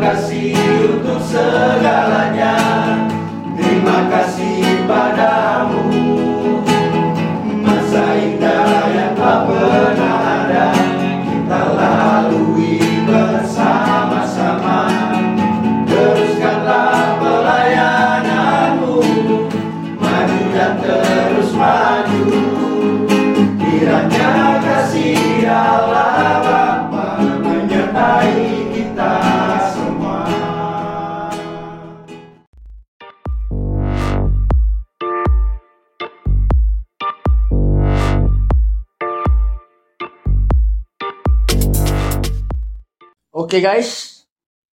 kasih untuk segalanya Oke guys,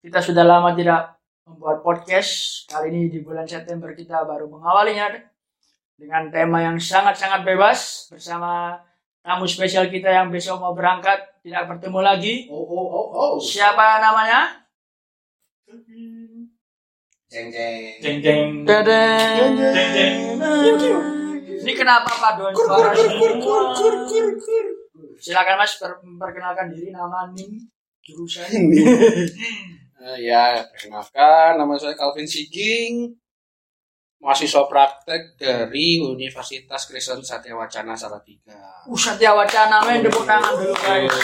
kita sudah lama tidak membuat podcast. Kali ini di bulan September kita baru mengawalinya dengan tema yang sangat-sangat bebas bersama tamu spesial kita yang besok mau berangkat tidak bertemu lagi. Oh oh oh oh. Siapa namanya? Jeng jeng. Jeng jeng. Jeng jeng. Ini kenapa paduan suara semua? Silakan Mas per- memperkenalkan diri nama nim jurusan. Eh, ya, perkenalkan nama saya Calvin Siging, mahasiswa praktek dari Universitas Kristen Satya Wacana Salatiga. Uh, Satya Wacana men tepuk tangan dulu guys.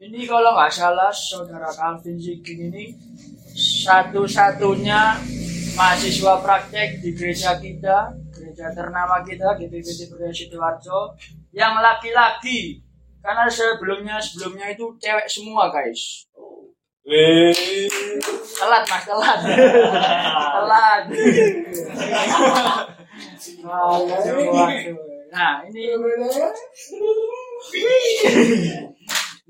Ini kalau nggak salah saudara Calvin Siging ini satu-satunya mahasiswa praktek di gereja kita, gereja ternama kita, GPPT Sidoarjo, yang laki-laki. Karena sebelumnya sebelumnya itu cewek semua guys. Telat mas, telat. telat. Nah ini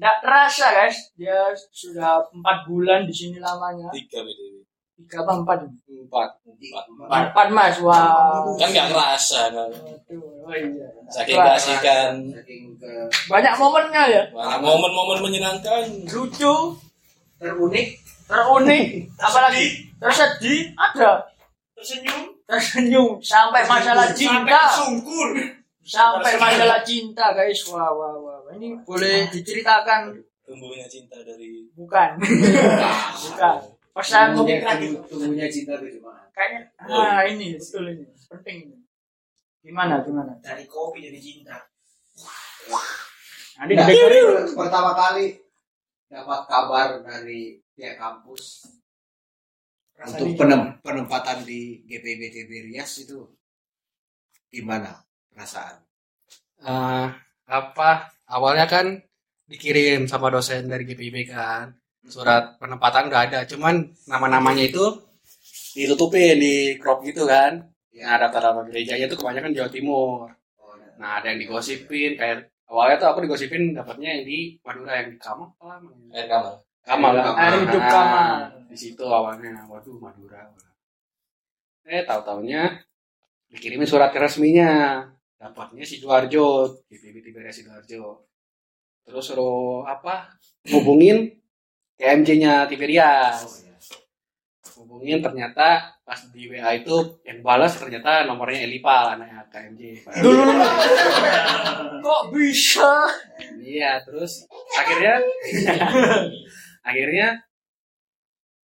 Nggak terasa guys, dia sudah empat bulan di sini lamanya. Tiga BDW. Tiga apa empat? Empat. Empat. Empat mas, wah. Kan nggak ngerasa kan. Oh iya. Saking kan. Banyak momennya ya. Banyak momen-momen menyenangkan. Lucu, terunik. terunik, apalagi tersedih ada. Tersenyum. Tersenyum sampai masalah cinta. sungkur. Sampai masalah cinta guys. Wah, wah, wah. Ini boleh diceritakan Tumbuhnya cinta dari bukan? bukan. Pesan Tumbuhnya, tumbuhnya cinta itu gimana? kayaknya ah ini betul ini penting ini. Gimana gimana? dari kopi jadi cinta. Nanti Nah, dengerin. pertama kali dapat kabar dari pihak kampus untuk penem- penempatan di GPB Rias itu gimana perasaan? Eh, apa awalnya kan dikirim sama dosen dari GPIB kan surat penempatan udah ada cuman nama-namanya itu ditutupin di crop gitu kan nah daftar nama gerejanya itu kebanyakan Jawa Timur Oh, nah. nah ada yang digosipin kayak awalnya tuh aku digosipin dapatnya yang di Madura yang di Kamal apa? Air kamar. Kamal Air kan? Air hidup Nah, Kamal. di situ awalnya waduh Madura eh tahu taunya dikirimin surat resminya dapatnya sidoarjo GPB Tiberia sidoarjo terus suruh apa hubungin KMJ-nya Tiberias Oh, iya. hubungin ternyata pas di WA itu yang balas ternyata nomornya Elipal anaknya KMJ Dulu dulu. Kok bisa? iya terus akhirnya akhirnya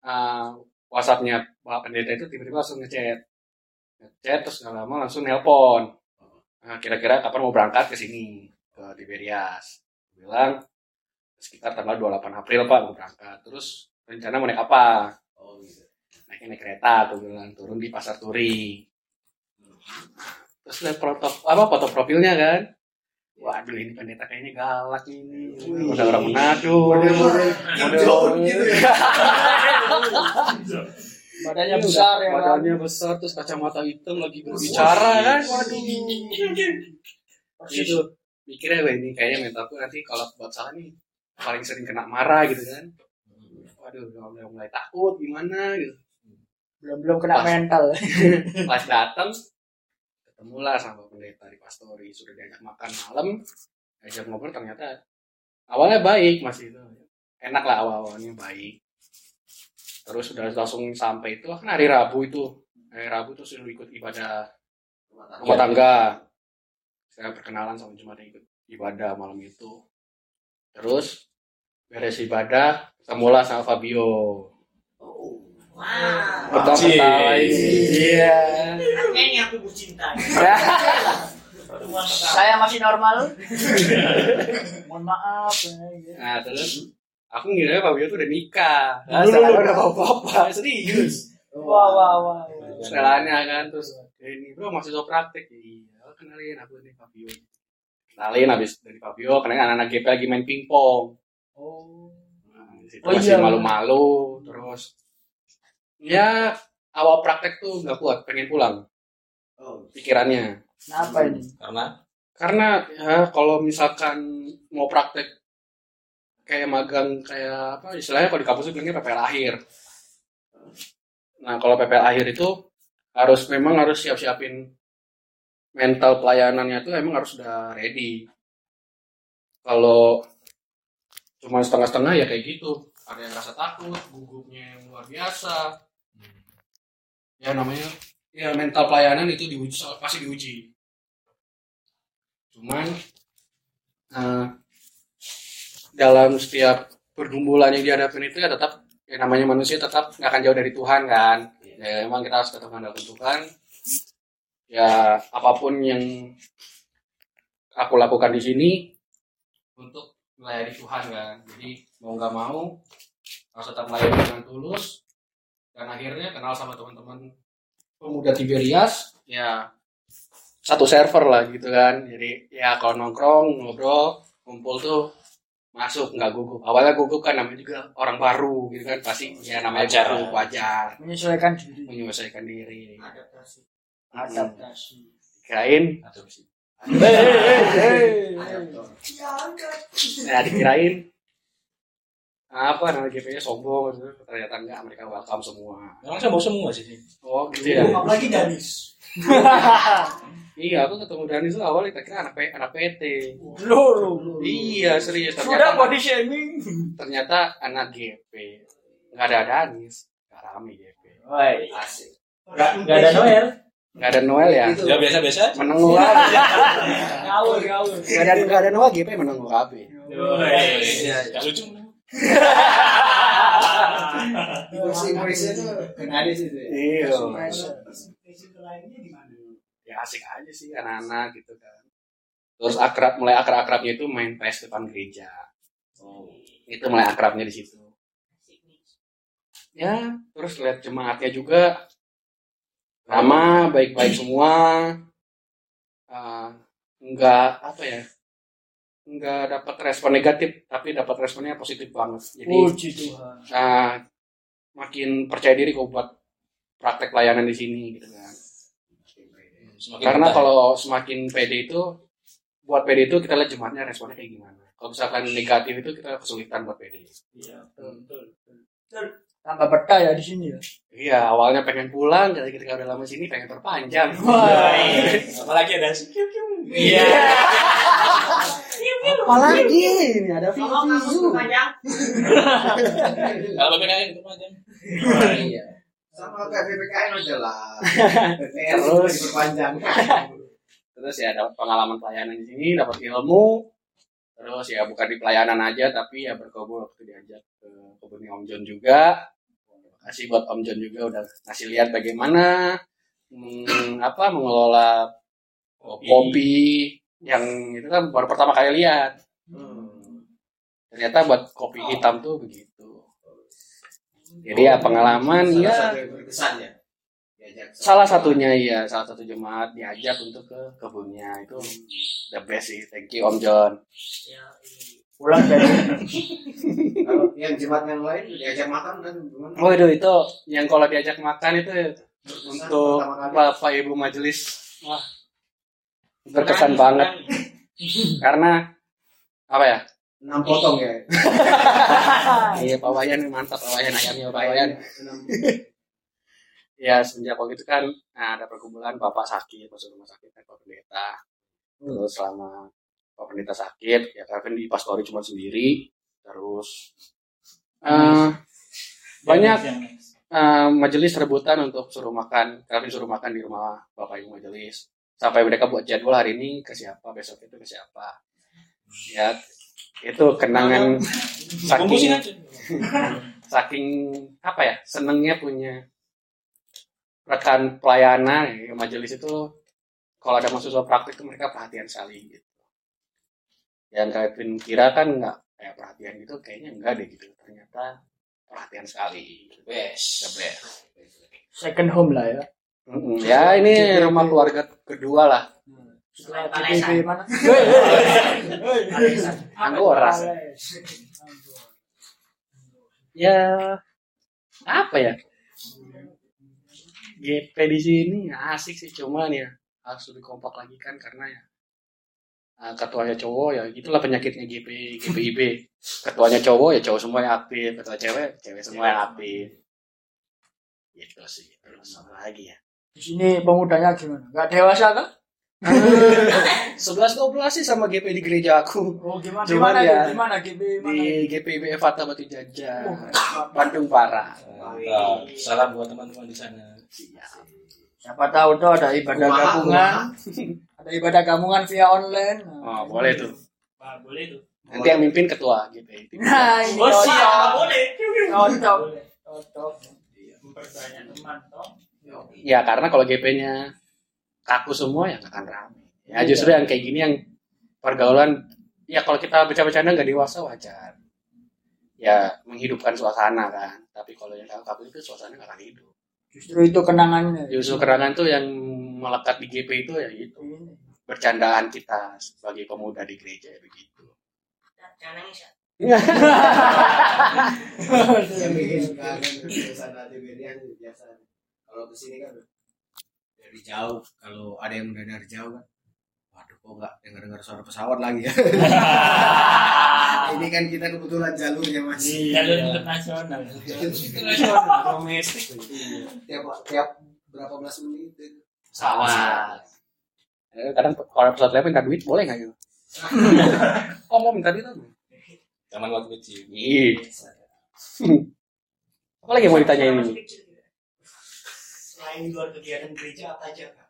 uh, WhatsAppnya Pak Pendeta itu tiba-tiba langsung ngechat ngechat terus nggak lama langsung nelpon nah, kira-kira kapan mau berangkat ke sini ke Tiberias bilang sekitar tanggal 28 April Pak mau berangkat. Terus rencana mau naik apa? Oh, gitu. naiknya naik kereta tuh bilang turun di pasar turi. Terus lihat foto apa foto profilnya kan? Waduh ini pendeta kayaknya galak ini. Udah orang Manado gitu ya. Badannya besar ya. badannya besar terus kacamata hitam lagi berbicara kan? Waduh. Itu mikirnya wah ini kayaknya mentalku nanti kalau buat salah nih paling sering kena marah gitu kan. Waduh udah mulai, mulai takut gimana gitu. Belum belum kena Pas. mental. pas datang ketemulah sama pendeta di pastori sudah diajak makan malam. Ajak ngobrol ternyata awalnya baik masih itu enak lah awal awalnya baik. Terus sudah langsung sampai itu kan hari Rabu itu. Hari Rabu tuh sudah ikut ibadah rumah tangga. Saya perkenalan sama jemaat yang ikut ibadah malam itu terus beres ibadah ketemulah sama Fabio Wah. pertama ini iya Ini aku bercinta. Saya masih normal. Mohon maaf. ya. nah terus aku ngira Fabio tuh udah nikah nah, setelah udah bapak-bapak serius Wah wah wah. setelahnya kan terus "Eh, ini bro masih so praktek iya kenalin aku ini Fabio kenalin habis dari Fabio kenalin anak-anak GP lagi main pingpong Oh. Nah, situ Oh, masih iya. malu-malu terus ya awal praktek tuh nggak kuat pengen pulang Oh, pikirannya Kenapa ini? Karena karena ya kalau misalkan mau praktek kayak magang kayak apa istilahnya kalau di kampus itu bilangnya PPL akhir nah kalau PPL akhir itu harus memang harus siap-siapin mental pelayanannya itu emang harus udah ready. Kalau cuma setengah-setengah ya kayak gitu. Ada yang rasa takut gugupnya yang luar biasa. Ya namanya ya mental pelayanan itu diuji pasti diuji. Cuman eh, dalam setiap pergumulan yang dihadapin itu ya tetap ya namanya manusia tetap nggak akan jauh dari Tuhan kan. Ya emang kita harus tetap mengandalkan Tuhan ya apa pun yang aku lakukan di sini untuk melayani Tuhan kan jadi mau nggak mau harus tetap melayani dengan tulus dan akhirnya kenal sama teman-teman pemuda Tiberias ya satu server lah gitu kan jadi ya kalau nongkrong ngobrol kumpul tuh masuk nggak gugup awalnya gugup kan namanya juga orang baru gitu kan pasti ya namanya Wajar. gugup wajar Menyesuaikan diri. menyelesaikan diri adaptasi. Adaptasi. kirain Adaptor. ya dikirain apa nama GP nya sombong ternyata enggak mereka welcome semua Memang saya mau semua sih. oh gitu ya Apalagi Danis. iya aku ketemu Dani tuh awal kita kira anak, anak PT loh. iya serius Sudah ternyata body shaming. ternyata anak GP nggak ada Danis nggak rame GP Woi. Asik. Gak, gak ada Noel. Nggak ada Noel ya Itu. Ya biasa-biasa. menang lagi Ngawur, ngawur. nggak ada nggak ada Noel GP menang KB Iya, iya. Gak lucu. Impresi-impresi itu kena ada sih. tuh. iya lainnya di mana? ya asik aja sih anak-anak gitu kan terus akrab mulai akrab akrabnya itu main PS depan gereja itu mulai akrabnya di situ ya terus lihat jemaatnya juga ramah baik-baik semua Eh, nggak apa ya nggak dapat respon negatif tapi dapat responnya positif banget jadi Puji Tuhan. nah, makin percaya diri kok buat praktek layanan di sini gitu kan Semakin karena betah. kalau semakin pede itu buat pede itu kita lihat jemaatnya responnya kayak gimana kalau misalkan negatif itu kita kesulitan buat pede Iya, betul, betul, betul. Tambah betah ya di sini ya. iya awalnya pengen pulang jadi ketika udah lama sini pengen perpanjang Wah. Apalagi ada kiu kiu. Iya. apalagi ini ada view Kalau PPKN itu macam. Iya. Sama kayak PPKN aja lah. Terus. diperpanjang. terus ya dapat pengalaman pelayanan di sini dapat ilmu terus ya bukan di pelayanan aja tapi ya berkebun waktu diajak ke kebunnya Om John juga terima kasih buat Om John juga udah ngasih lihat bagaimana meng- apa mengelola Kopi. kopi yang itu kan baru pertama kali lihat Hmm. ternyata buat kopi hitam tuh begitu jadi ya pengalaman ya satu yang berkesan ya. Diajak salah satunya ya salah satu jemaat diajak untuk ke kebunnya. Itu the best sih thank you Om John. Pulang dari Kalau yang jemaat yang lain diajak makan dan gimana? Oh itu itu yang kalau diajak makan itu Berkesan untuk bapak ibu majelis. Wah. Berkesan banget. karena apa ya? Enam potong ya. iya Pak Wayan mantap Pak Wayan ayamnya Pak Wayan. Ya semenjak waktu itu kan nah, ada perkumpulan bapak sakit masuk rumah sakit kan Pak Pendeta. Terus selama Pak Pendeta sakit ya Kevin di pastori cuma sendiri. Terus eh, banyak eh, majelis rebutan untuk suruh makan Kevin suruh makan di rumah bapak ibu majelis. Sampai mereka buat jadwal hari ini ke siapa besok itu ke siapa. Ya itu kenangan saking saking apa ya senengnya punya rekan pelayanan ya, majelis itu kalau ada mahasiswa praktik itu mereka perhatian sekali gitu. Yang Kevin kira kan nggak kayak perhatian gitu kayaknya enggak deh gitu. Ternyata perhatian sekali Best. the best. Second home lah ya. Mm-mm. ya ini rumah keluarga kedua lah. Setelah mana Anggora. ya apa ya GP di sini asik sih cuman ya harus lebih kompak lagi kan karena ya ah, ketuanya cowok ya itulah penyakitnya GP GPIB ketuanya cowok ya cowok semua yang aktif ketua cewek cewek semua yang aktif. Gitu sih terus lagi ya. Di sini pemudanya gimana? Nggak dewasa kan sebelas dua belas sih sama GP di gereja aku. Oh gimana Cuman gimana ya, gimana GB mana di GPIB Evata Batu Jajar Bandung Parah Mantap. Salam buat teman-teman di sana. siapa tahu tuh ada ibadah Kumaha, gabungan. ada ibadah gabungan via online. Oh boleh tuh. Pak, boleh tuh. nanti yang mimpin ketua GP nah ini Oh, siap, boleh. cocok. Cocok. Memperbanyak teman toh. Ya karena kalau GP-nya kaku semua ya nggak akan rame. Ya justru yang kayak gini yang pergaulan ya kalau kita bercanda-bercanda nggak dewasa wajar. Ya menghidupkan suasana kan. Tapi kalau yang kaku itu suasana nggak akan hidup. justru itu kenangannya Justru kerangan tuh yang melekat di GP itu ya itu Ini. bercandaan kita sebagai pemuda di gereja ya begitu. Jangan nangis ya. yang bikin kangen suasana Tiberias itu biasa kalau ke sini kan dari jauh kalau ada yang udah dari jauh kan waduh kok nggak dengar dengar suara pesawat lagi ya ini kan kita kebetulan jalurnya mas Jalur internasional. Internasional domestik. tiap tiap berapa belas menit Pesawat. Eh, kadang kalau pesawat lewat minta duit boleh nggak gitu? oh mau minta duit apa? Zaman waktu kecil. Ih. Apa lagi yang mau ditanyain ini? Selain di luar kegiatan gereja apa aja kak?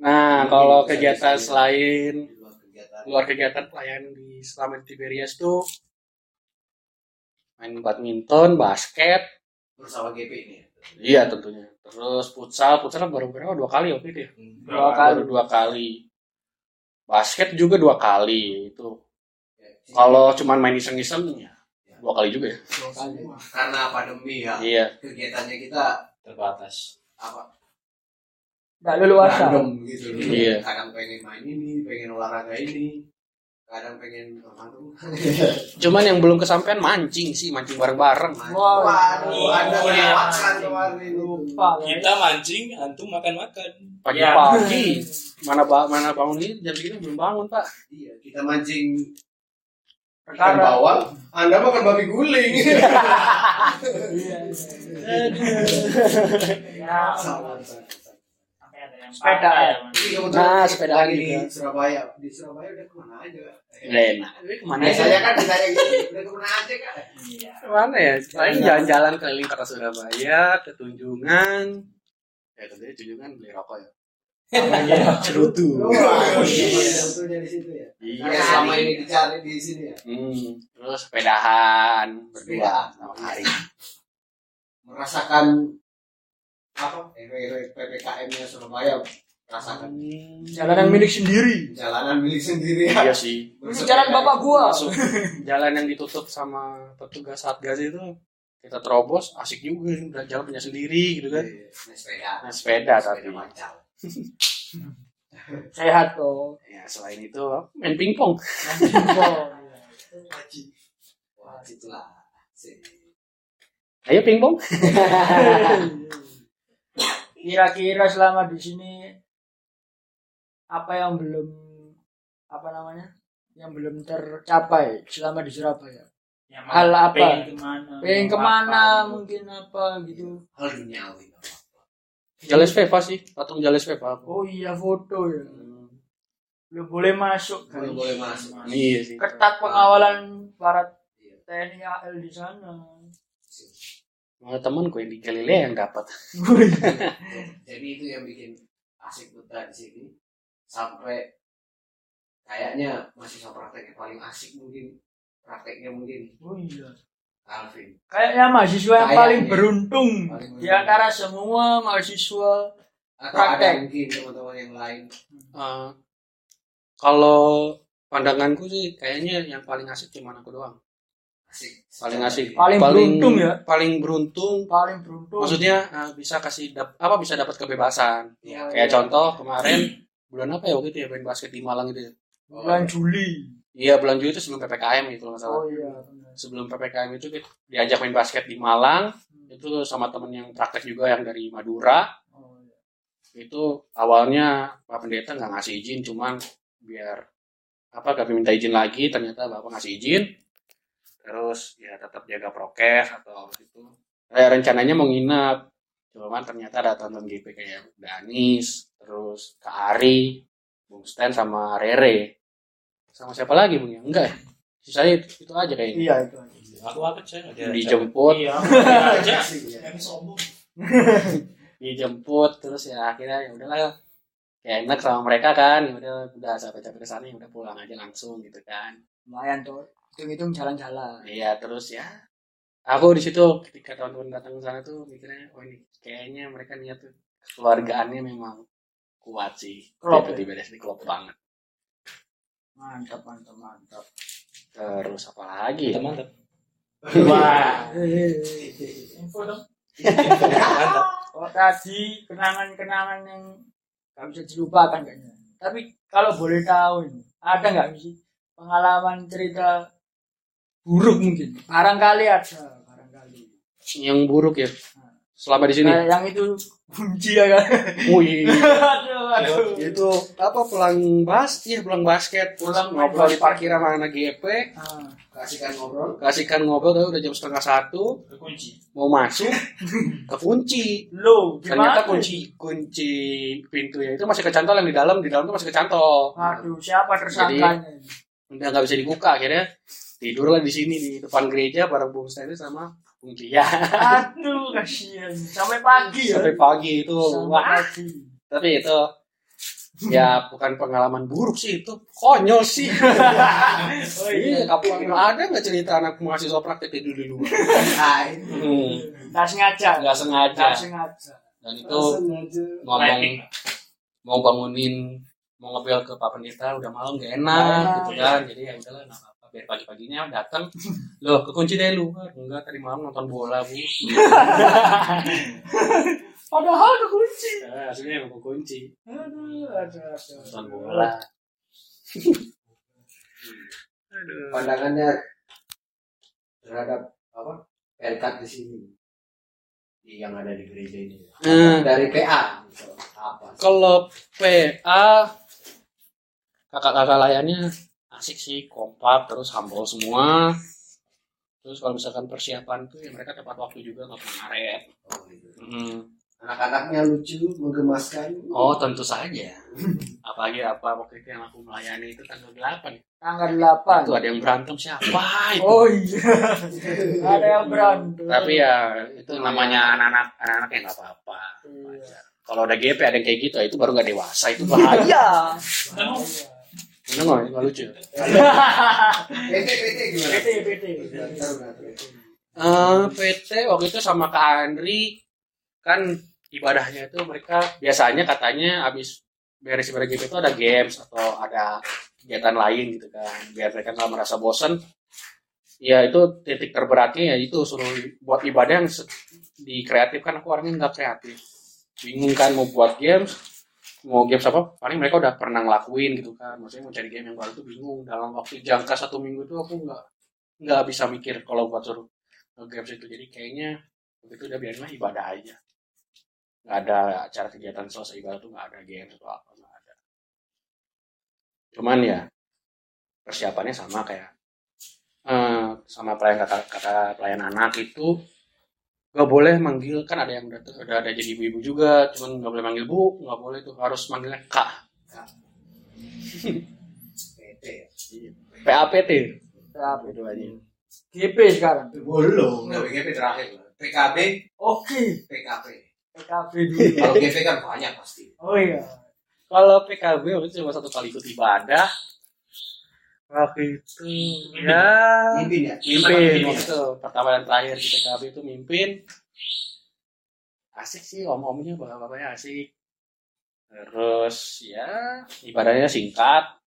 Nah, kalau kegiatan selain di luar kegiatan luar kegiatan pelayanan di selama di Tiberias tuh main badminton, basket, bersama GP ini ya? iya tentunya. Terus futsal, futsal baru berapa? Dua kali waktu itu ya? Dua kali. Baru dua kali. Basket juga dua kali itu. Ya, Kalau cuman main iseng-iseng ya dua kali juga ya. Dua kali. karena pandemi ya Iya. kegiatannya kita Terbatas. Apa nggak leluasa random gitu Iya. kadang pengen main ini pengen olahraga ini kadang pengen nonton Cuman yang belum kesampaian mancing sih, mancing bareng-bareng. Wow. waduh anda Oh, iya. kemarin lupa Kita mancing, antum makan-makan. Pagi-pagi. Mana ba mana bangun ini jam segini belum bangun, Pak. iya kita mancing ikan bawal anda makan babi guling Iya, Ya, Sepedaan. patah ya. Ini kebetulan Nah, sepedaan lagi juga. di Surabaya di Surabaya udah ke mana aja. Tapi ke mana biasanya aja? kan ditanya gitu udah ke mana aja kan Iya. Ke mana ya? Paling jalan-jalan keliling kota Surabaya, ke Tunjungan. Ya tentunya Tunjungan beli rokok ya. Cerutu. Wah, iya. sebetulnya di situ ya. Iya. Yang selama ini dicari di sini ya. Hmm. Terus sepedahan berdua sama hari. Merasakan apa? PPKM-nya Surabaya rasakan jalanan milik sendiri jalanan milik sendiri ya. Iya sih. ini jalan bapak gua Masuk jalan yang ditutup sama petugas satgas itu kita terobos asik juga udah jalan punya sendiri gitu kan Iya, naik sepeda. nah, sepeda tapi. sehat tuh ya selain itu main pingpong lah. Sih. ayo pingpong kira-kira selama di sini apa yang belum apa namanya yang belum tercapai selama di Surabaya Yang Hal apa? Pengen ke mana? pengen ke mana apa, gitu. mungkin apa gitu Hal duniawi. Apa-apa. Jales Veva sih patung Jales Veva aku. Oh iya foto ya. Belum boleh masuk Belum guys. boleh masuk. iya sih. Ketat pengawalan para TNI AL di sana. Malah temanku yang di Galilea yang dapat. Jadi itu yang bikin asik putra di sini. Sampai kayaknya mahasiswa praktek yang paling asik mungkin. Prakteknya mungkin. Oh iya. Alvin Kayaknya mahasiswa yang Kayaknya. paling beruntung Paling di antara semua mahasiswa. atau Praktek. ada mungkin teman-teman yang lain Eh, kalau pandanganku sih kayaknya yang paling asik cuma aku doang asik paling asik Paling beruntung ya? paling beruntung Paling beruntung. maksudnya eh, bisa kasih dap- apa bisa dapat kebebasan ya, kayak contoh kemarin bulan apa ya waktu itu ya main basket di Malang itu ya bulan Juli. Iya bulan Juli itu sebelum ppkm itu kalau nggak salah Oh iya. benar. sebelum ppkm itu kita diajak main basket di Malang itu sama temen yang praktek juga yang dari Madura Oh, iya. itu awalnya Pak Pendeta nggak ngasih izin cuman biar apa gak minta izin lagi ternyata Bapak ngasih izin terus ya tetap jaga prokes atau itu eh, rencananya mau nginep cuman ternyata ada tonton GP kayak Danis terus Kak Ari Bung Stan sama Rere sama siapa lagi Bung ya enggak ya sisanya itu, itu aja kayaknya Iya itu. aja. Aku apa sih? Ada dijemput Iya. aja. Yang sombong. dijemput terus ya akhirnya ya udahlah kayak enak sama mereka kan ya udah udah sampai capek ke sana ya udah pulang aja langsung gitu kan Lumayan tuh. Hitung-hitung jalan-jalan. iya terus ya aku di situ ketika teman-teman datang ke sana tuh mikirnya oh ini kayaknya mereka niat tuh keluargaannya memang kuat sih Klop di beres di klop banget Mantap, mantap, mantap. terus apa lagi ya? Mantap. Wah. Info dong. Mantap. Oh, tadi kenangan-kenangan yang gak bisa dilupakan kayaknya. Tapi kalau boleh tahu ini, ada nggak sih pengalaman cerita buruk mungkin? Barangkali ada, barangkali. yang buruk ya selama di sini Kayak yang itu kunci ya kan? wih aduh, aduh. itu apa pulang bas iya pulang basket Pulang ngobrol di basket. parkir sama anak GP Ah, kasihkan ngobrol kasihkan ngobrol tapi udah jam setengah satu Kunci. mau masuk kekunci Lo, ternyata kunci kunci pintunya itu masih kecantol yang di dalam di dalam itu masih kecantol Aduh, siapa tersangkanya? udah nggak bisa dibuka akhirnya tidurlah di sini di depan gereja bareng Bung Stanley sama Cia Aduh, kasihan. Sampai pagi ya. sampai pagi itu Sampai wah pagi. tapi itu ya bukan pengalaman buruk sih itu konyol sih Oh iya iya. kapan ada nggak cerita anak mahasiswa praktek itu dulu nah itu hmm, Nggak sengaja. nggak sengaja Nggak sengaja. dan itu ngomong mau bangunin mau ngebel ke Pak Pendeta udah malam gak enak Nggak gitu kan jadi ya udahlah nggak apa-apa biar pagi-paginya datang. Loh kekunci deh lu. "Ah, enggak tadi malam nonton bola bu. Padahal kekunci. Eh, aslinya emang kekunci. Aduh, aduh, aduh. nonton bola. Aduh. Pandangannya terhadap apa pelkat di sini. Di yang ada di gereja ini. Eh, dari PA apa? Kalau PA kakak-kakak layannya asik sih kompak terus humble semua terus kalau misalkan persiapan tuh ya mereka tepat waktu juga nggak pernah ngaret oh, gitu. Hmm. anak-anaknya lucu menggemaskan Oh tentu saja. Apalagi apa waktu itu yang aku melayani itu tanggal 8 Tanggal Itu 8. ada yang berantem siapa itu? Oh iya. Ada yang berantem. Tapi ya itu namanya anak-anak anak-anak yang nggak apa-apa. Iya. Kalau ada GP ada yang kayak gitu itu baru nggak dewasa itu bahaya. Iya. Bener nggak? Nggak lucu. PT PT gimana PT PT. Eh, PT waktu itu sama Kak Andri kan ibadahnya itu mereka biasanya katanya habis beres beres GP itu ada games atau ada kegiatan lain gitu kan biar mereka nggak merasa bosen ya itu titik terberatnya ya itu suruh buat ibadah yang se- di kreatif kan aku orangnya nggak kreatif bingung kan mau buat games mau games apa paling mereka udah pernah ngelakuin gitu kan. Maksudnya mau cari game yang baru tuh bingung. Dalam waktu jangka satu minggu itu aku nggak nggak bisa mikir kalau buat suruh games itu. Jadi kayaknya begitu udah biarin lah ibadah aja. Nggak ada acara kegiatan selesai ibadah tuh nggak ada games atau apa nggak ada. Cuman ya persiapannya sama kayak eh, sama pelayan kakak kakak pelayan anak itu nggak boleh manggil kan ada yang udah, udah ada jadi ibu-ibu juga cuman nggak boleh manggil bu nggak boleh tuh harus manggilnya kak PT PAPT Berapa? itu aja GP sekarang. belum nggak PKP terakhir lah. PKB Oke. PKP PKB dulu. kalau GP kan banyak pasti Oh iya. kalau PKB itu cuma satu kali ikut ibadah waktu itu. Ya. Mimpin ya. mimpin. Waktu itu pertama dan terakhir di PKB itu mimpin. Asik sih om-omnya bapak-bapaknya asik. Terus ya ibadahnya singkat.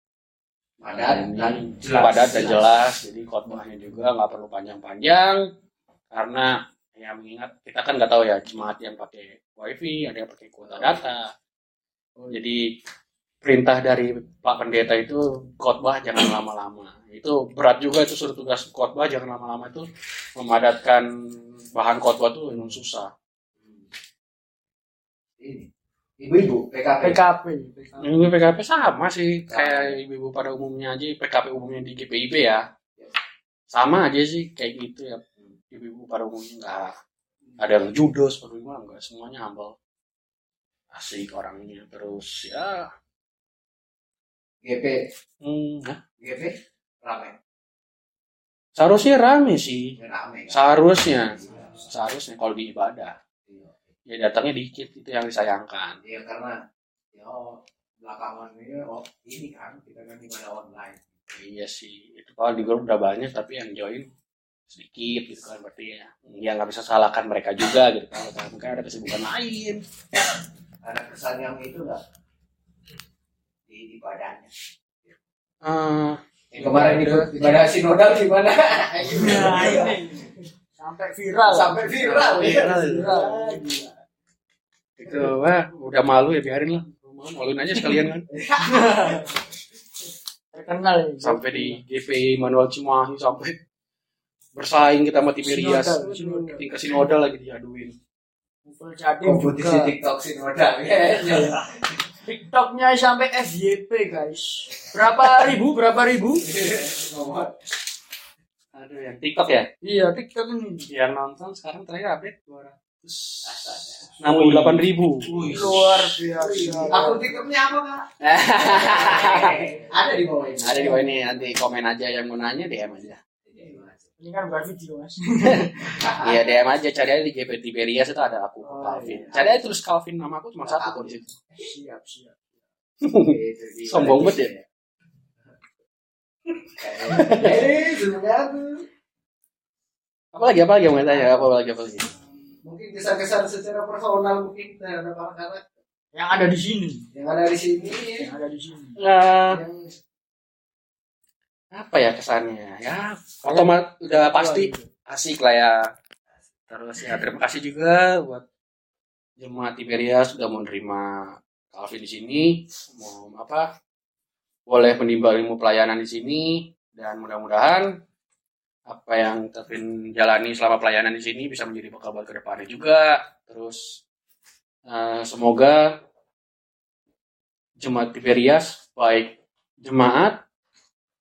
Padat dan Ini jelas. padat dan jelas. jadi khotbahnya juga nggak perlu panjang-panjang. Karena ya mengingat kita kan nggak tahu ya jemaat yang pakai wifi ada yang pakai kuota data. Jadi perintah dari Pak Pendeta itu khotbah jangan lama-lama itu berat juga itu suruh tugas khotbah jangan lama-lama itu memadatkan bahan khotbah itu memang susah Ini. Ibu-ibu PKP. PKP. Ini PKP sama sih kayak ibu-ibu pada umumnya aja PKP umumnya di GPIB ya sama aja sih kayak gitu ya ibu-ibu pada umumnya nggak ada yang judo seperti itu nggak semuanya humble asik orangnya terus ya GP. hmm, GP. Rame. seharusnya rame sih Rame. kan? seharusnya seharusnya kalau di ibadah ya datangnya dikit itu yang disayangkan Iya karena ya belakangan ini oh, ini kan kita kan ibadah online. iya sih itu kalau di grup udah banyak tapi yang join sedikit gitu kan berarti ya ya nggak bisa salahkan mereka juga gitu kan mungkin ada kesibukan lain Ada kesan yang itu enggak di ibadahnya. Eh, Yang kemarin itu ibadah sinodal gimana? Ini sampai viral. Sampai viral. ya. Viral. itu wah udah malu ya biarin lah Mau maluin aja sekalian kan Terkenal ya. sampai di GP Manuel Cimahi sampai bersaing kita sama Tiberias tingkat sinodal lagi diaduin Kompetisi. TikTok sinodal. Ya. TikToknya sampai FYP guys. Berapa ribu? Berapa ribu? aduh yang TikTok ya Iya TikTok ini. yang nonton sekarang terakhir update 268 ribu Luar biasa. Akun TikToknya apa kak? Ada di bawah ini. ada di bawah ini nanti komen aja yang mau nanya DM aja Ini kan bukan video mas. iya DM aja cari aja di GP Tiberias itu ada aku Oh, Calvin iya. cari aja terus Calvin nama aku cuma satu kok di situ Siap siap. sombong banget ya Eh, sebenarnya apa lagi apa lagi yang mau tanya apa lagi apa lagi Mungkin kesan-kesan secara personal mungkin terhadap anak-anak Yang ada di sini. yang ada di sini. Yang ada di sini. Nah, Yang apa ya kesannya? Ya otomat udah pasti asik lah ya. Terus ya terima kasih juga buat jemaat Tiberias sudah mau nerima Calvin di sini. Mau apa? Boleh menimba ilmu pelayanan di sini. Dan mudah-mudahan apa yang Calvin jalani selama pelayanan di sini bisa menjadi bekal buat ke depannya juga. Terus eh, semoga jemaat Tiberias baik jemaat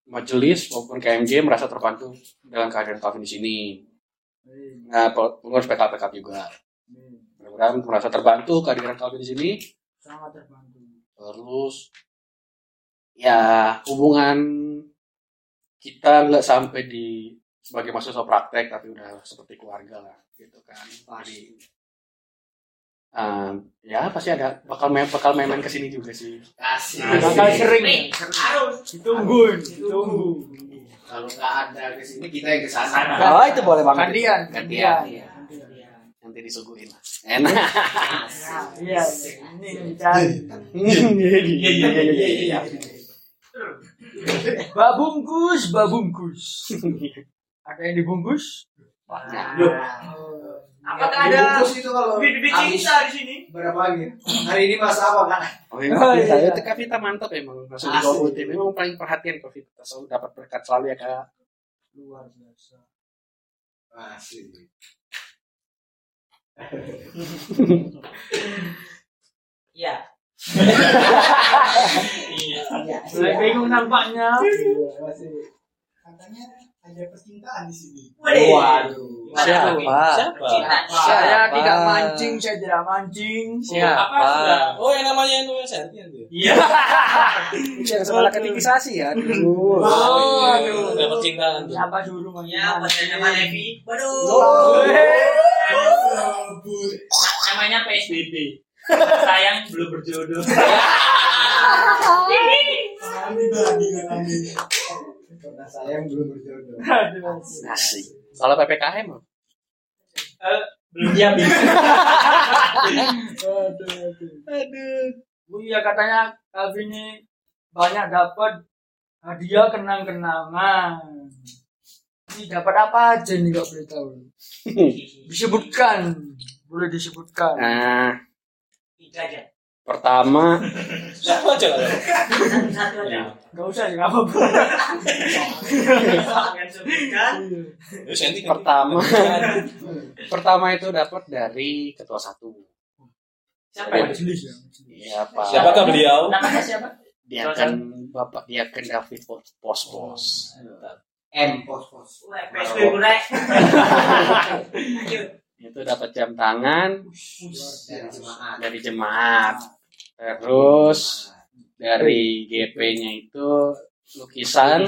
majelis maupun KMJ merasa terbantu dengan kehadiran Calvin di sini. Nah, pengurus PKPK juga. Mudah-mudahan merasa terbantu kehadiran Calvin di sini. Sangat terbantu. Terus ya hubungan kita nggak sampai di sebagai mahasiswa praktek tapi udah seperti keluarga lah gitu kan. Jadi eh, ya pasti ada bakal main bakal main-main ke sini juga sih. kasih. Bakal sering. Harus. Ditunggu. Ditunggu. Kalau nggak ada ke sini kita yang ke sana. Oh, itu boleh Gantian. Gantian. Gantian. Nanti disuguhin lah. Enak. Nah, Iya. Ini yang dicari. Iya iya iya iya iya. Babungkus, babungkus. Ada yang dibungkus? Banyak. Apakah ada bungkus itu kalau Bibit cinta di sini. berapa lagi? Hari ini mas apa kan? Oh, iya. Oh, iya. Itu Kak Vita mantap emang langsung di Asli. tim. Memang paling perhatian Kak Vita selalu dapat berkat selalu ya Kak. Luar biasa. Masih. Iya. Iya. Mulai bingung nampaknya. Masih. Katanya ada percintaan di sini. Waduh. Siapa? Siapa? Saya tidak mancing, saya tidak mancing. Apa? sudah? Oh, yang namanya itu Sertian tuh. Iya. Yang sekolah ketikisasi ya. Aduh. Oh, aduh. Udah percintaan. Siapa suruh Ya, pacarnya Pak Levi. Waduh. Oh. Namanya PSBB. Sayang belum berjodoh. Karena saya yang belum berjodoh. Asik. Kalau PPKM Belum diambil. Aduh, aduh. Aduh. Oh iya katanya Calvin ini banyak dapat hadiah kenang-kenangan. Ini dapat apa aja nih gak boleh tahu. Disebutkan, boleh disebutkan. Nah, Tiga aja. Pertama Siapa aja lah. Satu aja. Gak usah sih, gak apa-apa. Kan? pertama pertama itu dapat dari ketua satu. Siapa ya? Majelis ya. Iya Pak. Siapakah beliau? Namanya siapa? Dia kan Bapak dia kan David Pos Pos. M pos pos. Mulai. Lanjut. Itu dapat jam tangan Dari jemaat. dari jemaat. Terus dari GP-nya itu lukisan,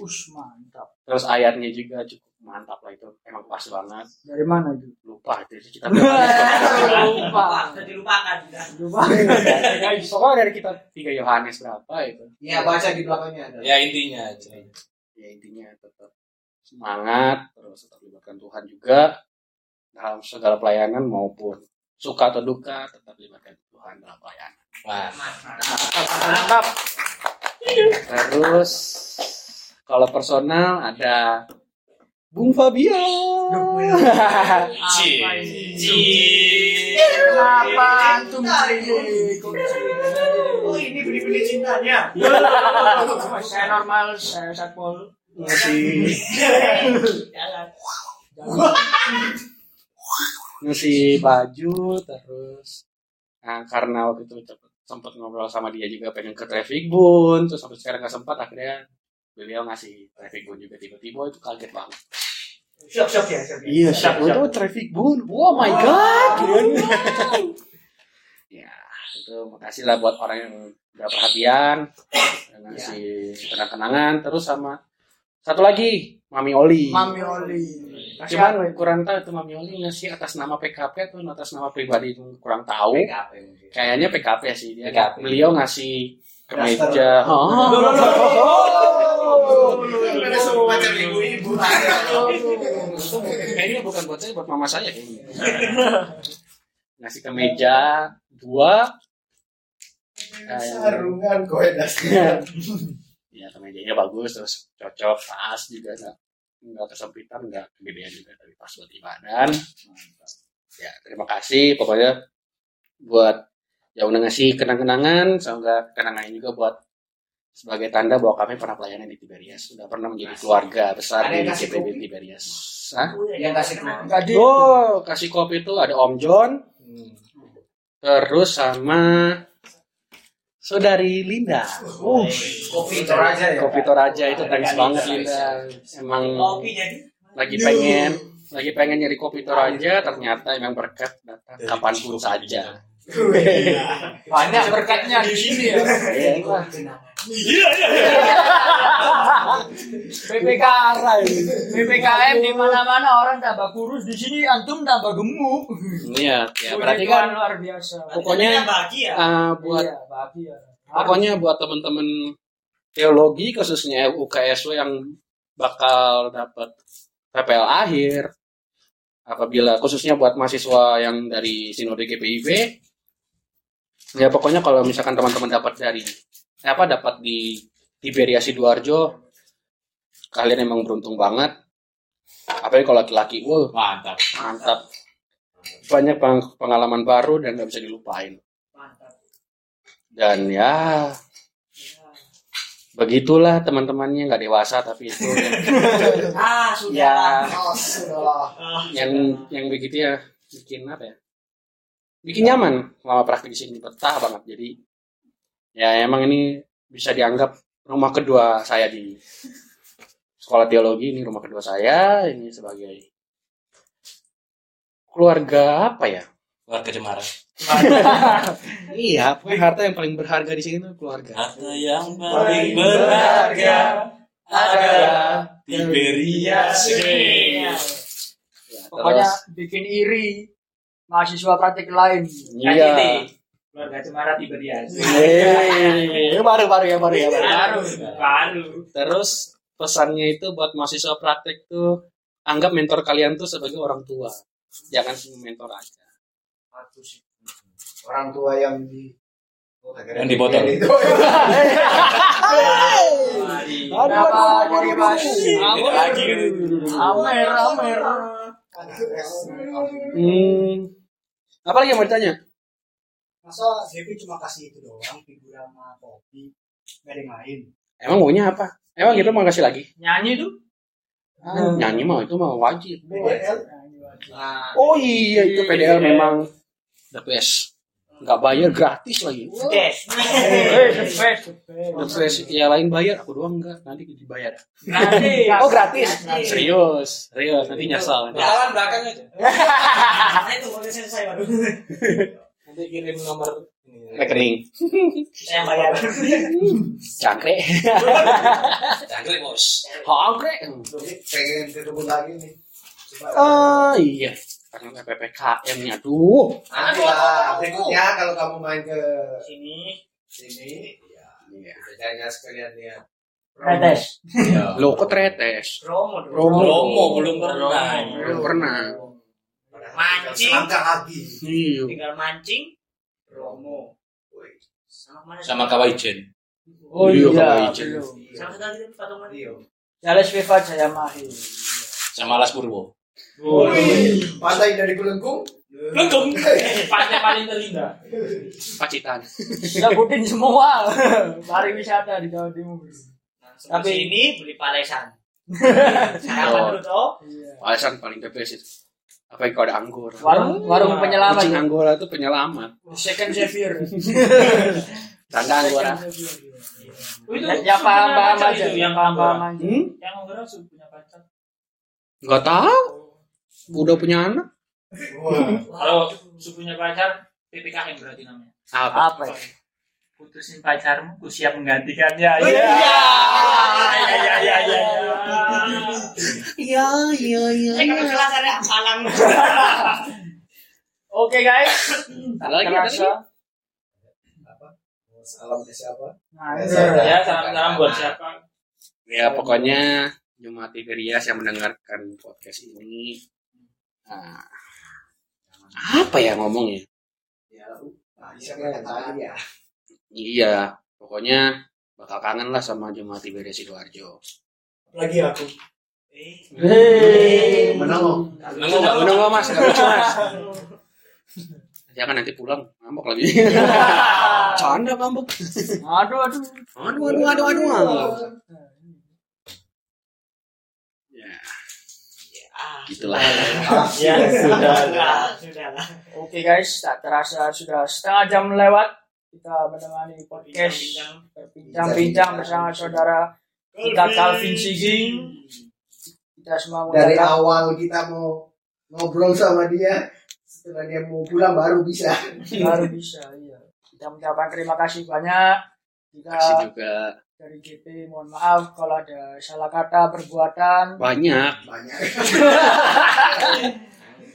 Us, mantap. terus ayatnya juga cukup mantap lah itu. Emang pas banget. Dari mana itu? Lupa itu kita Lupa. Sudah dilupakan. sudah. Lupa. Pokoknya dari kita tiga Yohanes berapa itu? Ya baca di belakangnya ada. Ya intinya aja. Ya intinya tetap semangat, terus tetap libatkan Tuhan juga dalam segala pelayanan maupun suka atau duka tetap libatkan Tuhan dalam pelayanan. Wah. Mantap. Terus kalau personal ada Bung Fabio. Kenapa antum ini? Oh, ini beli-beli cintanya. Saya normal, saya satpol. Ngasih Jangan. Ngasih baju terus nah, karena waktu itu sempat ngobrol sama dia juga pengen ke traffic bun terus sampai sekarang nggak sempat akhirnya beliau ngasih traffic bun juga. Tiba-tiba itu kaget banget. Shock, shock ya. shock ya. iya Shock, itu traffic bun oh my god ya itu makasih lah buat orang yang udah perhatian ngasih kenang-kenangan terus sama satu lagi Mami Oli Mami Oli. Kasih Cuman apa kurang tahu itu Mami Oli ngasih atas nama PKP atau atas nama pribadi itu kurang tahu. PKP. Kayaknya PKP sih dia. PKP. Beliau ngasih kemeja. Oh. Ada semua macam ibu-ibu. Kayaknya bukan buat saya, buat mama saya kayaknya. ngasih kemeja dua. Sarungan kowe dasar. Ya kemejanya bagus terus cocok pas juga nggak nggak kesempitan nggak kegedean juga tapi pas buat ibadah ya terima kasih pokoknya buat yang udah ngasih kenang-kenangan semoga kenangannya juga buat sebagai tanda bahwa kami pernah pelayanan di Tiberias sudah pernah menjadi keluarga besar Ada di kopi? Tiberias Hah? Yang kasih di. Oh kasih kopi itu ada Om John terus sama saudari Linda Oh, Kopi Toraja ya. Kopi Toraja itu thanks banget Linda. Emang Kopi jadi. lagi pengen lagi pengen nyari kopi Toraja ternyata emang berkat datang kapan pun saja. banyak berkatnya di sini ya. Iya, PPKR PPKM di mana-mana orang tambah kurus di sini antum tambah gemuk. Iya, ya berarti kan luar biasa. Pokoknya- bahagia. uh, buat iya, bahagia. pokoknya buat teman-teman teologi khususnya UKSW yang bakal dapat PPL akhir apabila khususnya buat mahasiswa yang dari Sinode GPIB ya pokoknya kalau misalkan teman-teman dapat dari apa dapat di Tiberia Sidoarjo kalian emang beruntung banget apalagi kalau laki-laki wah Mantap. mantap banyak peng- pengalaman baru dan nggak bisa dilupain Mantap. dan ya begitulah teman-temannya nggak dewasa tapi itu Ah, sudah. ya Oh, sudah. yang yang begitu ya bikin apa ya bikin nyaman selama praktik di sini betah banget jadi ya emang ini bisa dianggap rumah kedua saya di sekolah teologi ini rumah kedua saya ini sebagai keluarga apa ya? Keluarga Cemara. iya pokoknya harta yang paling berharga di sini tuh keluarga. Harta yang paling berharga adalah Tiberias. Ya, Pokoknya bikin iri mahasiswa praktik lain. iya Keluarga Cemara Tiberias. Yeay. baru baru ya baru ya baru Baru. Baru. terus pesannya itu buat mahasiswa praktek tuh anggap mentor kalian tuh sebagai orang tua. Jangan cuma mentor aja. orang tua yang di Yang di botol. Aduh, aduh. Ini lagi. Amer, amer. Hmm. Apa lagi yang mau ditanya? Masa Devi cuma kasih itu doang, figur sama kopi, nggak ada yang lain. Emang maunya apa? Emang gitu mau kasih lagi? Nyanyi tuh. Ah, nyanyi mah itu mah wajib. Nah, Oh iya itu PDL memang the best. Nggak bayar gratis lagi. The best, the best. The best. Ya lain bayar, aku doang enggak. Nanti dibayar. Gratis. Oh gratis. Serius, serius. Nanti nyesal. Jalan belakang aja. Tuh udah selesai waduh. Nanti kirim nomor ini. Rekening. Saya bayar. Cangkrik. Jangkrik bos. Cangkrik. pengen ketemu lagi nih. Oh iya. Karena PPKM-nya. Aduh. Nanti lah, berikutnya kalau kamu main ke Sini. sini, ya, Iya. kerjanya sekalian lihat. Retes. Ya. Lo kok tretes? Promo dong. Promo. Promo belum pernah. Belum pernah. Mancing. Selangkah lagi. Iya. Tinggal mancing. Promo. Sama mana? Sama Kawaijen. Oh Iya, iya, izin. belum. Sama satu lagi tuh patungan. Iya. Jales Viva Jaya Mahir. Sama Las Purwo. Wih, pantai dari Kelengkung. Lengkung. Pantai paling terindah. Pacitan. Sebutin semua pariwisata di Jawa Timur. Tapi ini beli palesan. Oh. Sarapan dulu toh. Iya. Alasan paling the best itu. Apa kalau ada anggur? Warung warung penyelamat. Kucing Anggora itu penyelamat. Second Xavier. Tanda Anggora. Oh, itu Yang, yang paham-paham pacar aja, itu, yang paham-paham aja. Hmm? Yang orang sudah punya pacar. Gak tahu. Udah punya anak? Kalau supunya pacar, PPKM berarti namanya. Apa? Apa? Putusin pacarmu, ku siap menggantikannya. Oh, iya. Iya, iya, iya, iya. Iya, iya, iya. Eh, kalau kelas ada hafalan. Oke guys. Tak Lagi, terasa. Salam ke siapa? Nah, Ya, salam-salam buat siapa? Ya pokoknya Jumat Iberias yang mendengarkan podcast ini. Nah, apa ya ngomongnya? Ya, nah, ya. Iya, pokoknya bakal kangen lah sama Jumat Iberias Sidoarjo. Lagi aku. Hei. Menengok. Nengok nggak? Menunggu mas, gak lucu mas. Jangan nanti pulang ngambek lagi. Canda ngambek. Aduh, aduh. Aduh, aduh, aduh, aduh. Ya, gitulah. Ya, sudah lah, sudah lah. Oke guys, tak terasa sudah setengah jam lewat. Kita menemani podcast bincang-bincang bersama saudara kita Calvin Siging. Kita semua Dari mengucapkan awal kita mau ngobrol sama dia, setelah dia mau pulang baru bisa. baru bisa. Iya. Kita mengucapkan terima kasih banyak. Kita Kasih juga dari GP mohon maaf kalau ada salah kata perbuatan. banyak. Banyak.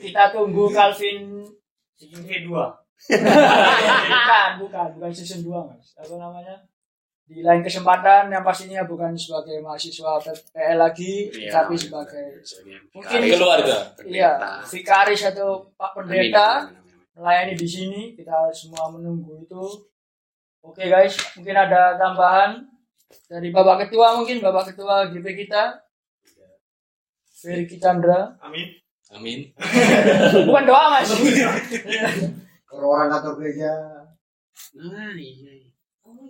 Kita tunggu Calvin Season V2. bukan, bukan, bukan season 2 mas. Apa namanya? Di lain kesempatan yang pastinya bukan sebagai mahasiswa PL lagi, Iya, tapi sebagai mungkin Keluarga. iya vikaris atau Pak Pendeta melayani di sini. Kita semua menunggu itu. Oke guys, mungkin ada tambahan dari Bapak Ketua mungkin Bapak Ketua GP kita. Ferry Chandra. Amin. Amin. Bukan doa mas. Kalau orang kantor gereja, Nah, iya.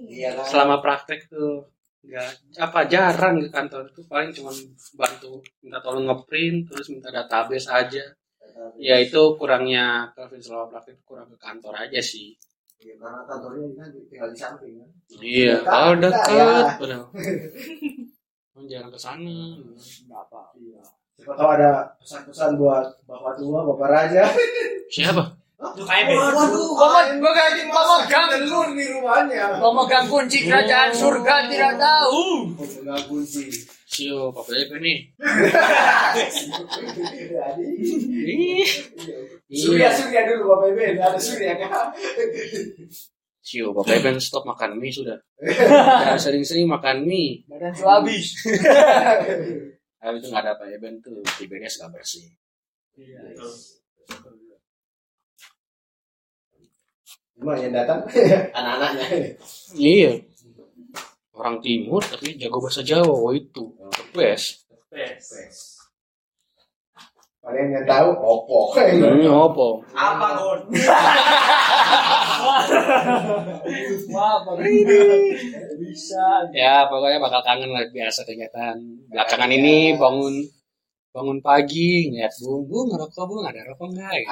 Iya. iya kan. Selama praktek tuh nggak apa jarang ke kantor itu paling cuma bantu minta tolong ngeprint terus minta database aja ya itu kurangnya Kelvin selama praktek kurang ke kantor aja sih Iya, karena kantornya kan tinggal di samping kan. iya kalau dekat, deket ya. Oh, jarang ke sana Nggak apa. Iya. Siapa tahu ada pesan-pesan buat Bapak Tua, Bapak Raja. siapa KMP. Waduh, Pemegang- main pemegang- telur di rumahnya. Pemegang kunci kerajaan surga tidak tahu. Pemegang kunci. Sio nih Jadi, Ih, Surya iya Surya dulu Bapak Ibu, ada Surya kan. Sio, Bapak Eben stop makan mie sudah. Jangan sering-sering makan mie. Badan su habis. Habis itu nggak ada Pak Eben tuh, Tiberias nggak bersih. Betul. Cuma yang datang anak-anaknya. Iya. Orang timur tapi jago bahasa Jawa, oh itu. The best. Best. Kalian yang tahu opo. Ini apa? Apa Gon? Wah, Bang. Bisa. Ya pokoknya bakal kangen lah biasa kegiatan belakangan ini bangun bangun pagi ngeliat bung bung ngerokok bung ada rokok nggak gitu.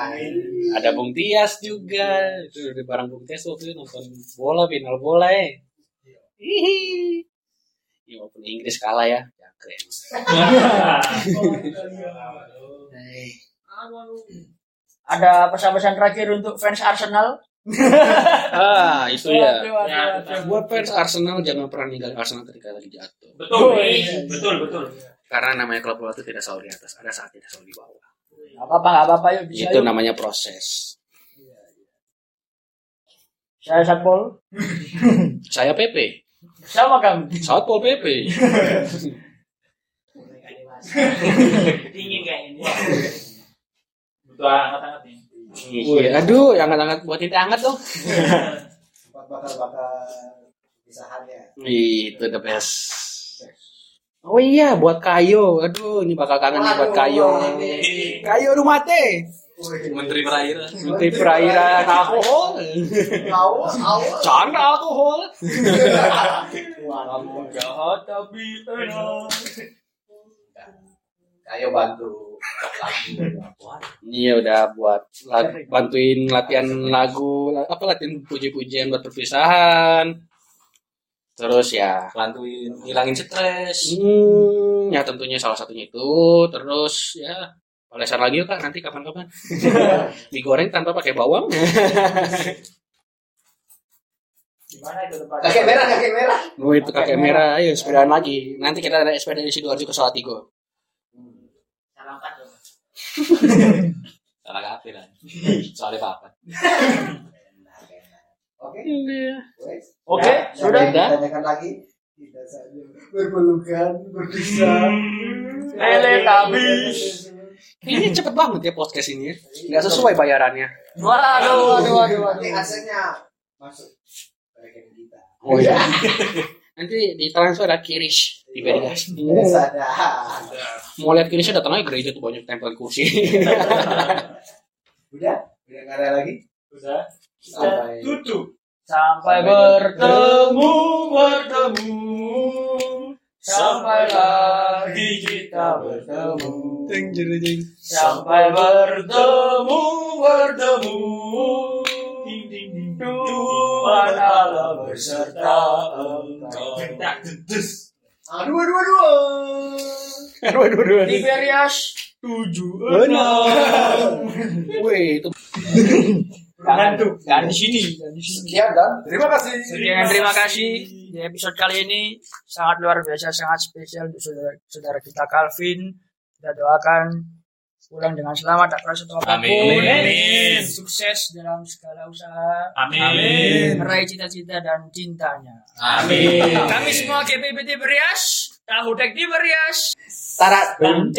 ada bung Tias juga itu di barang bung Tias waktu itu nonton bola final bola ya Hihi. ya walaupun Inggris kalah ya ya keren Ada pesan-pesan terakhir untuk fans Arsenal? ah itu ya Ya, buat fans Arsenal jangan pernah ninggalin Arsenal ketika lagi jatuh Betul. Betul, betul. Karena namanya klub bola itu tidak selalu di atas ada saat tidak selalu di bawah Gak apa-apa, gak apa-apa yuk bisa itu yuk. namanya proses Saya Satpol. saya PP Sama kami. Satpol PP Dingin kayak ini. Butuh hangat-hangat nih. Iya, aduh, yang hangat-hangat buat itu hangat dong. Tempat bakar-bakar pisahannya. Itu the best. Oh iya, buat kayo. Aduh, ini bakal kangen nih buat kayo. Kayo rumah teh. Menteri perairan. Menteri perairan alkohol. Awas. Canda alkohol. Kamu jahat tapi enak. Ayo bantu lagu. Iya udah buat lag- bantuin latihan lagu, apa latihan puji-pujian buat perpisahan. Terus ya, Bantuin hilangin stres. hmm, ya tentunya salah satunya itu. Terus ya, olesan lagi yuk kak nanti kapan-kapan. Digoreng tanpa pakai bawang. Gimana itu tempat? Kakek merah, kakek merah. Oh itu kakek merah, ayo sepedaan lagi. Nanti kita naik sepeda di Sidoarjo ke Salatiga. Salam kat dong. Salah kafe lah. Soalnya papat. Oke. wes. Oke, Ya, sudah. yang lain Ditanyakan lagi. Tidak saja berpelukan, berpisah. Lele habis. Ini cepet banget ya podcast ini ya. Nggak sesuai bayarannya. Waduh, waduh, waduh, waduh. Nanti hasilnya masuk ke rekening kita. Oh iya. Nanti di transfer ada kirish di Berigas. Sadar. Mau lihat kirishnya datang aja gereja tuh banyak tempel kursi. Udah? Udah nggak ada lagi? Sudah. Sampai Tutup. Sampai bertemu, bertemu. Sampai lagi kita bertemu. Sampai bertemu, bertemu. Tuhan Allah beserta engkau. Aduh, aduh, aduh. Aduh, aduh, aduh. Tiberias tujuh Enam. Wih, itu Jangan tuh, jangan di sini, jangan di sini. Sekian dan terima kasih. Sekian terima kasih di episode kali ini sangat luar biasa, sangat spesial untuk saudara, saudara kita Calvin. Kita doakan pulang dengan selamat tak kerasa apa pun. Amin. Amin. Sukses dalam segala usaha. Amin. Meraih cita-cita dan cintanya. Amin. Kami semua GPBT Berias, tahu tek di Berias. Tarat. Dan.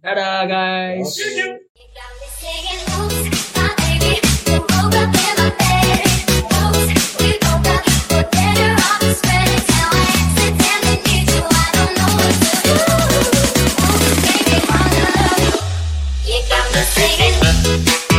Dadah guys. You Thank